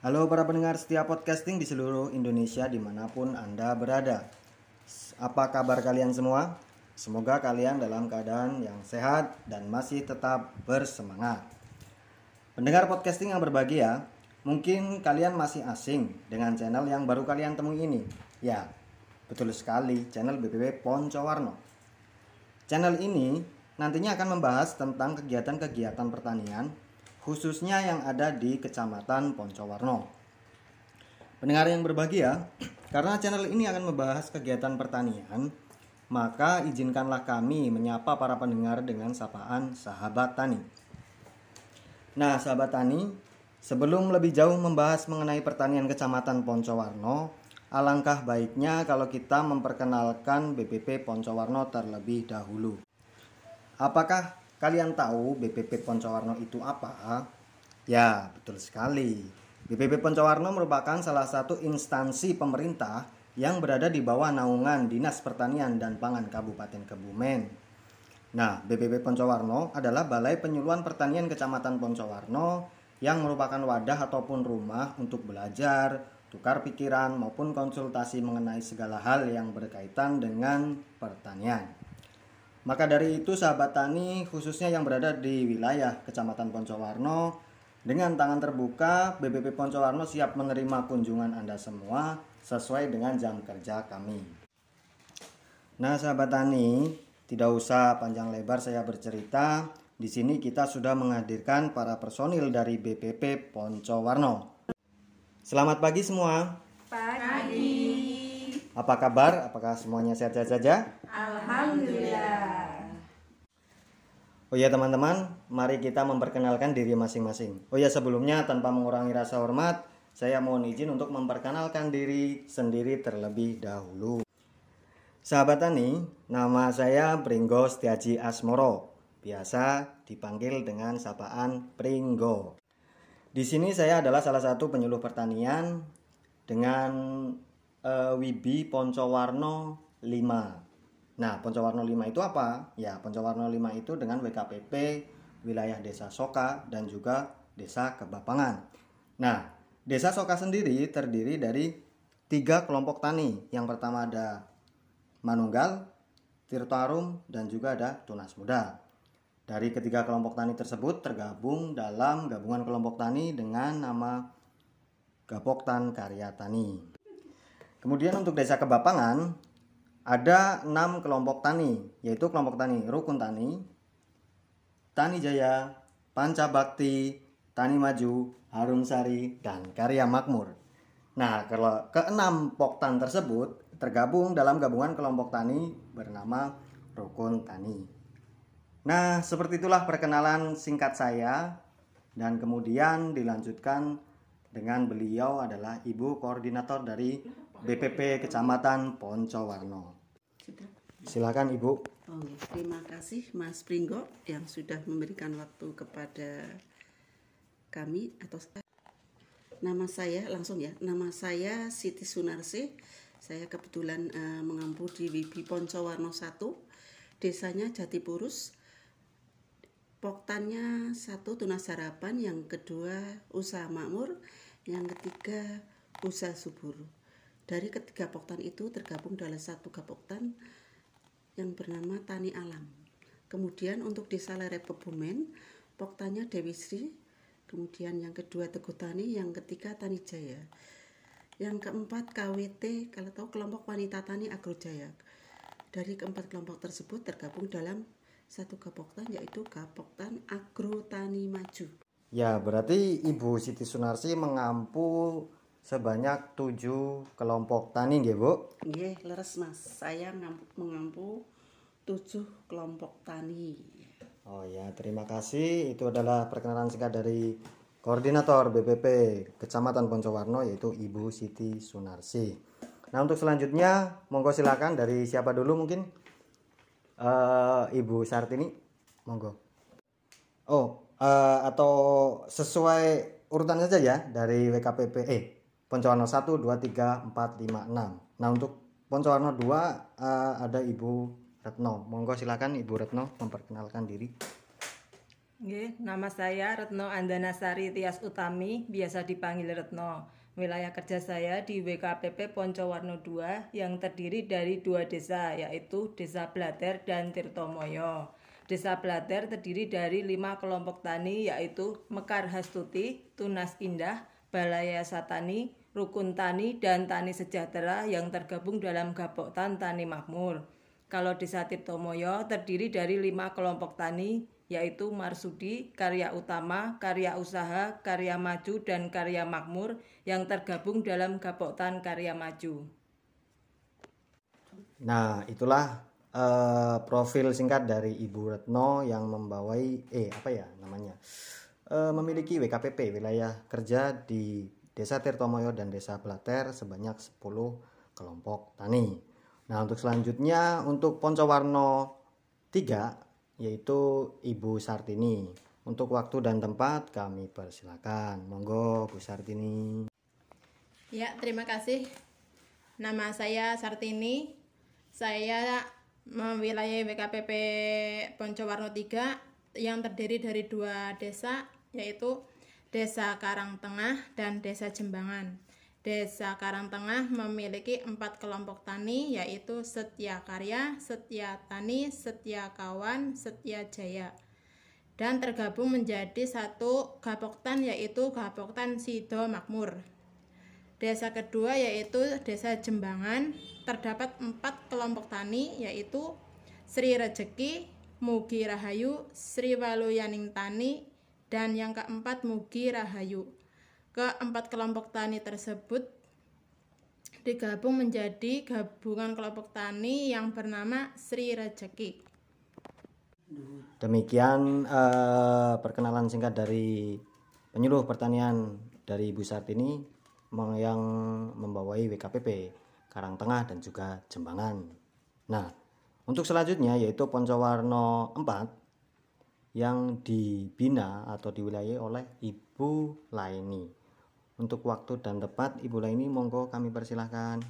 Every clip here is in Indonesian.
Halo para pendengar setiap podcasting di seluruh Indonesia di mana pun Anda berada. Apa kabar kalian semua? Semoga kalian dalam keadaan yang sehat dan masih tetap bersemangat. Pendengar podcasting yang berbahagia, mungkin kalian masih asing dengan channel yang baru kalian temui ini. Ya, betul sekali, channel BPP Poncowarno. Channel ini nantinya akan membahas tentang kegiatan-kegiatan pertanian khususnya yang ada di Kecamatan Poncowarno. Pendengar yang berbahagia, karena channel ini akan membahas kegiatan pertanian, maka izinkanlah kami menyapa para pendengar dengan sapaan sahabat tani. Nah, sahabat tani, sebelum lebih jauh membahas mengenai pertanian Kecamatan Poncowarno, alangkah baiknya kalau kita memperkenalkan BPP Poncowarno terlebih dahulu. Apakah kalian tahu BPP Poncowarno itu apa? Ya, betul sekali. BPP Poncowarno merupakan salah satu instansi pemerintah yang berada di bawah naungan Dinas Pertanian dan Pangan Kabupaten Kebumen. Nah, BPP Poncowarno adalah Balai Penyuluhan Pertanian Kecamatan Poncowarno yang merupakan wadah ataupun rumah untuk belajar, tukar pikiran maupun konsultasi mengenai segala hal yang berkaitan dengan pertanian. Maka dari itu sahabat tani khususnya yang berada di wilayah Kecamatan Poncowarno dengan tangan terbuka BBP Poncowarno siap menerima kunjungan Anda semua sesuai dengan jam kerja kami. Nah sahabat tani tidak usah panjang lebar saya bercerita di sini kita sudah menghadirkan para personil dari BPP Poncowarno. Selamat pagi semua. Pagi. Apa kabar? Apakah semuanya sehat-sehat saja? Alhamdulillah. Oh ya teman-teman, mari kita memperkenalkan diri masing-masing. Oh ya sebelumnya tanpa mengurangi rasa hormat, saya mohon izin untuk memperkenalkan diri sendiri terlebih dahulu. Sahabat Tani, nama saya Pringgo Setiaji Asmoro, biasa dipanggil dengan sapaan Pringgo. Di sini saya adalah salah satu penyuluh pertanian dengan uh, Wibi Poncowarno 5. Nah, Poncowarno 5 itu apa? Ya, Poncowarno 5 itu dengan WKPP wilayah Desa Soka dan juga Desa Kebapangan. Nah, Desa Soka sendiri terdiri dari tiga kelompok tani. Yang pertama ada Manunggal, Tirtarum, dan juga ada Tunas Muda. Dari ketiga kelompok tani tersebut tergabung dalam gabungan kelompok tani dengan nama Gapoktan Karya Tani. Kemudian untuk Desa Kebapangan ada enam kelompok tani, yaitu kelompok tani Rukun Tani, Tani Jaya, Panca Bakti, Tani Maju, Harum Sari, dan Karya Makmur. Nah, kalau keenam poktan tersebut tergabung dalam gabungan kelompok tani bernama Rukun Tani. Nah, seperti itulah perkenalan singkat saya dan kemudian dilanjutkan dengan beliau adalah Ibu Koordinator dari BPP Kecamatan Poncowarno. Silakan Ibu. Oh, terima kasih Mas Pringgo yang sudah memberikan waktu kepada kami atau nama saya langsung ya. Nama saya Siti Sunarsi. Saya kebetulan uh, mengampu di Wibi Poncowarno 1. Desanya Jatipurus. Poktannya satu tunas harapan, yang kedua usaha makmur, yang ketiga usaha subur. Dari ketiga poktan itu tergabung dalam satu gapoktan yang bernama Tani Alam. Kemudian untuk desa Lerep Kebumen, poktanya Dewi Sri, kemudian yang kedua Teguh Tani, yang ketiga Tani Jaya. Yang keempat KWT, kalau tahu kelompok wanita tani Agro Jaya. Dari keempat kelompok tersebut tergabung dalam satu gapoktan yaitu gapoktan Agro Tani Maju. Ya, berarti Ibu Siti Sunarsi mengampu sebanyak tujuh kelompok tani nggih Bu? Nggih, leres Mas. Saya mengampu tujuh kelompok tani. Oh ya, terima kasih. Itu adalah perkenalan singkat dari Koordinator BPP Kecamatan Poncowarno yaitu Ibu Siti Sunarsi. Nah untuk selanjutnya monggo silakan dari siapa dulu mungkin uh, Ibu Sartini monggo. Oh uh, atau sesuai urutan saja ya dari WKPP eh Poncowarno 1, 2, 3, 4, 5, 6. Nah untuk Poncowarno 2 uh, ada Ibu Retno. Monggo silakan Ibu Retno memperkenalkan diri. Nggih, nama saya Retno Andanasari Tias Utami, biasa dipanggil Retno. Wilayah kerja saya di WKPP Poncowarno 2 yang terdiri dari dua desa, yaitu Desa Blater dan Tirtomoyo. Desa Blater terdiri dari lima kelompok tani, yaitu Mekar Hastuti, Tunas Indah, Balaya Satani, Rukun Tani, dan Tani Sejahtera yang tergabung dalam Gapoktan Tani Makmur. Kalau Desa Tirtomoyo terdiri dari lima kelompok tani, yaitu Marsudi, Karya Utama, Karya Usaha, Karya Maju, dan Karya Makmur yang tergabung dalam Gapoktan Karya Maju. Nah, itulah eh, profil singkat dari Ibu Retno yang membawai eh apa ya namanya? Eh, memiliki WKPP wilayah kerja di Desa Tirtomoyo dan Desa Blater sebanyak 10 kelompok tani. Nah, untuk selanjutnya untuk Poncowarno 3 yaitu Ibu Sartini. Untuk waktu dan tempat kami persilakan. Monggo Bu Sartini. Ya, terima kasih. Nama saya Sartini. Saya wilayah WKPP Poncowarno 3 yang terdiri dari dua desa yaitu Desa Karang Tengah dan Desa Jembangan. Desa Karangtengah memiliki empat kelompok tani yaitu Setia Karya, Setia Tani, Setia Kawan, Setia Jaya dan tergabung menjadi satu gapoktan yaitu Gapoktan Sido Makmur. Desa kedua yaitu Desa Jembangan terdapat empat kelompok tani yaitu Sri Rejeki, Mugi Rahayu, Sri Waluyaning Tani, dan yang keempat Mugi Rahayu. Keempat kelompok tani tersebut digabung menjadi gabungan kelompok tani yang bernama Sri Rejeki. Demikian uh, perkenalan singkat dari penyuluh pertanian dari Ibu Sartini yang membawai WKPP Karang Tengah dan juga Jembangan. Nah, untuk selanjutnya yaitu Poncowarno 4 yang dibina atau diwilayai oleh Ibu Laini. Untuk waktu dan tempat Ibu Laini monggo kami persilahkan.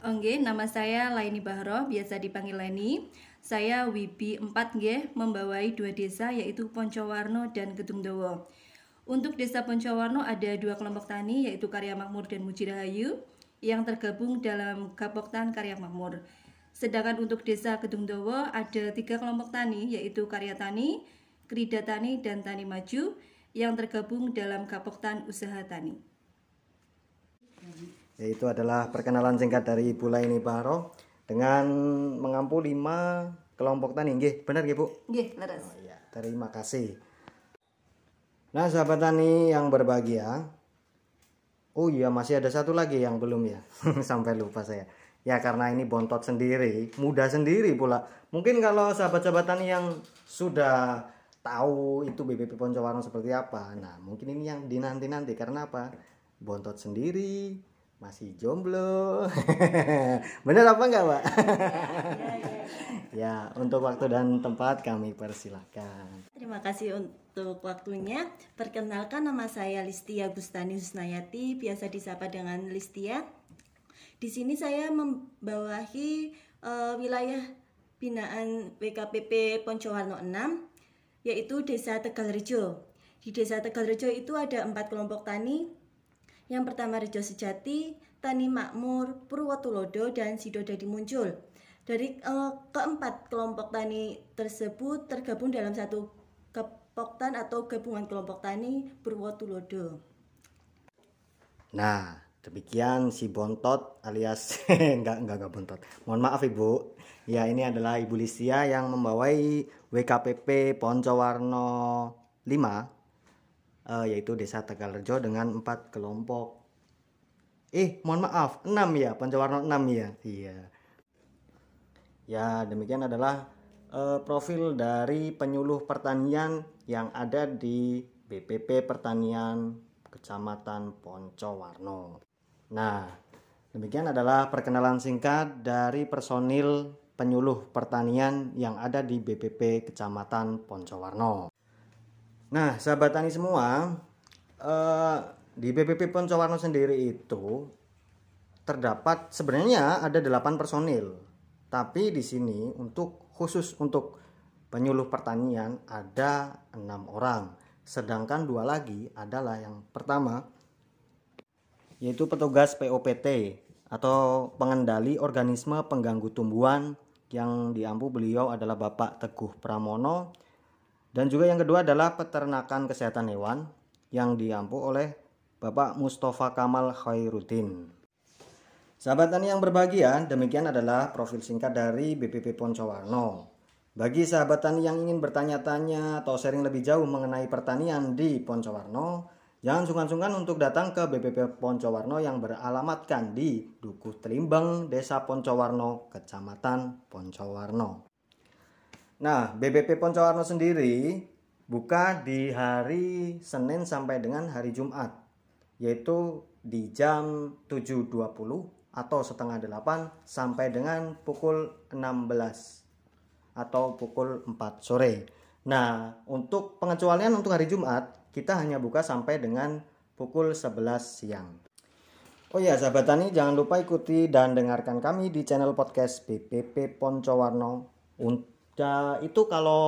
Oke, nama saya Laini Bahro, biasa dipanggil Laini. Saya Wibi 4G membawai dua desa yaitu Poncowarno dan Gedung Dowo. Untuk desa Poncowarno ada dua kelompok tani yaitu Karya Makmur dan Mujirahayu yang tergabung dalam Gapoktan Karya Makmur. Sedangkan untuk desa Gedung Dowo ada tiga kelompok tani yaitu Karya Tani, Krida Tani, dan Tani Maju yang tergabung dalam Gapoktan Usaha Tani. Yaitu adalah perkenalan singkat dari Ibu Laini Baro dengan mengampu lima kelompok tani. Nggih, benar nggih, Bu? Nggih, leres. Oh, iya. Terima kasih. Nah, sahabat tani yang berbahagia. Oh iya, masih ada satu lagi yang belum ya. Sampai lupa saya. Ya karena ini bontot sendiri, mudah sendiri pula. Mungkin kalau sahabat-sahabat tani yang sudah tahu itu BBP Poncowarno seperti apa. Nah, mungkin ini yang dinanti-nanti karena apa? Bontot sendiri, masih jomblo. Bener apa enggak, Pak? ya, untuk waktu dan tempat kami persilahkan. Terima kasih untuk waktunya. Perkenalkan nama saya Listia Bustani Husnayati, biasa disapa dengan Listia. Di sini saya membawahi uh, wilayah binaan WKPP Poncowarno 6 yaitu Desa Tegalrejo. Di Desa Tegalrejo itu ada empat kelompok tani. Yang pertama Rejo Sejati, Tani Makmur, Purwotulodo, dan Sidodadi muncul. Dari uh, keempat kelompok tani tersebut tergabung dalam satu kepoktan atau gabungan kelompok tani Purwotulodo. Nah, demikian si Bontot alias enggak enggak enggak Bontot. Mohon maaf Ibu. Ya, ini adalah Ibu Lisia yang membawai WKPP Poncowarno 5 uh, yaitu Desa Tegalrejo dengan empat kelompok. Eh, mohon maaf, 6 ya, Poncowarno 6 ya. Iya. Ya, demikian adalah uh, profil dari penyuluh pertanian yang ada di BPP Pertanian Kecamatan Poncowarno. Nah, demikian adalah perkenalan singkat dari personil penyuluh pertanian yang ada di BPP Kecamatan Poncowarno. Nah, sahabat tani semua, eh, di BPP Poncowarno sendiri itu terdapat sebenarnya ada 8 personil. Tapi di sini untuk khusus untuk penyuluh pertanian ada enam orang. Sedangkan dua lagi adalah yang pertama yaitu petugas POPT atau pengendali organisme pengganggu tumbuhan yang diampu beliau adalah Bapak Teguh Pramono dan juga yang kedua adalah peternakan kesehatan hewan yang diampu oleh Bapak Mustafa Kamal Khairuddin. Sahabat tani yang berbahagia, demikian adalah profil singkat dari BPP Poncowarno. Bagi sahabat tani yang ingin bertanya-tanya atau sharing lebih jauh mengenai pertanian di Poncowarno, jangan sungkan-sungkan untuk datang ke BPP Poncowarno yang beralamatkan di Dukuh Telimbang, Desa Poncowarno, Kecamatan Poncowarno. Nah, BPP Poncowarno sendiri buka di hari Senin sampai dengan hari Jumat, yaitu di jam 7.20 atau setengah delapan sampai dengan pukul 16 atau pukul 4 sore. Nah, untuk pengecualian untuk hari Jumat, kita hanya buka sampai dengan pukul 11 siang. Oh ya, sahabat tani, jangan lupa ikuti dan dengarkan kami di channel podcast BPP Poncowarno. Untuk itu kalau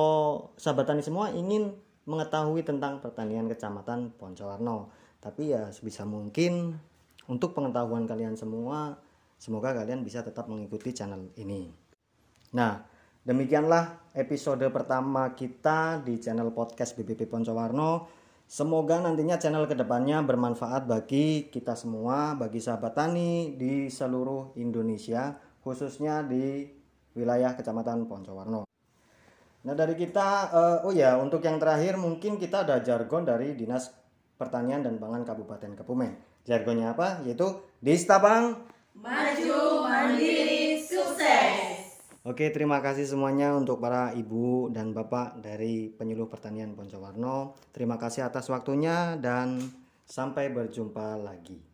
sahabat tani semua ingin mengetahui tentang pertanian kecamatan Poncowarno. Tapi ya sebisa mungkin untuk pengetahuan kalian semua, semoga kalian bisa tetap mengikuti channel ini. Nah, demikianlah episode pertama kita di channel podcast BBP Poncowarno. Semoga nantinya channel ke depannya bermanfaat bagi kita semua, bagi sahabat tani di seluruh Indonesia, khususnya di wilayah Kecamatan Poncowarno. Nah dari kita, uh, oh ya untuk yang terakhir mungkin kita ada jargon dari Dinas Pertanian dan Pangan Kabupaten Kebumen. Jargonnya apa? Yaitu Distabang Maju Mandiri Sukses. Oke, terima kasih semuanya untuk para ibu dan bapak dari penyuluh pertanian Poncowarno. Terima kasih atas waktunya dan sampai berjumpa lagi.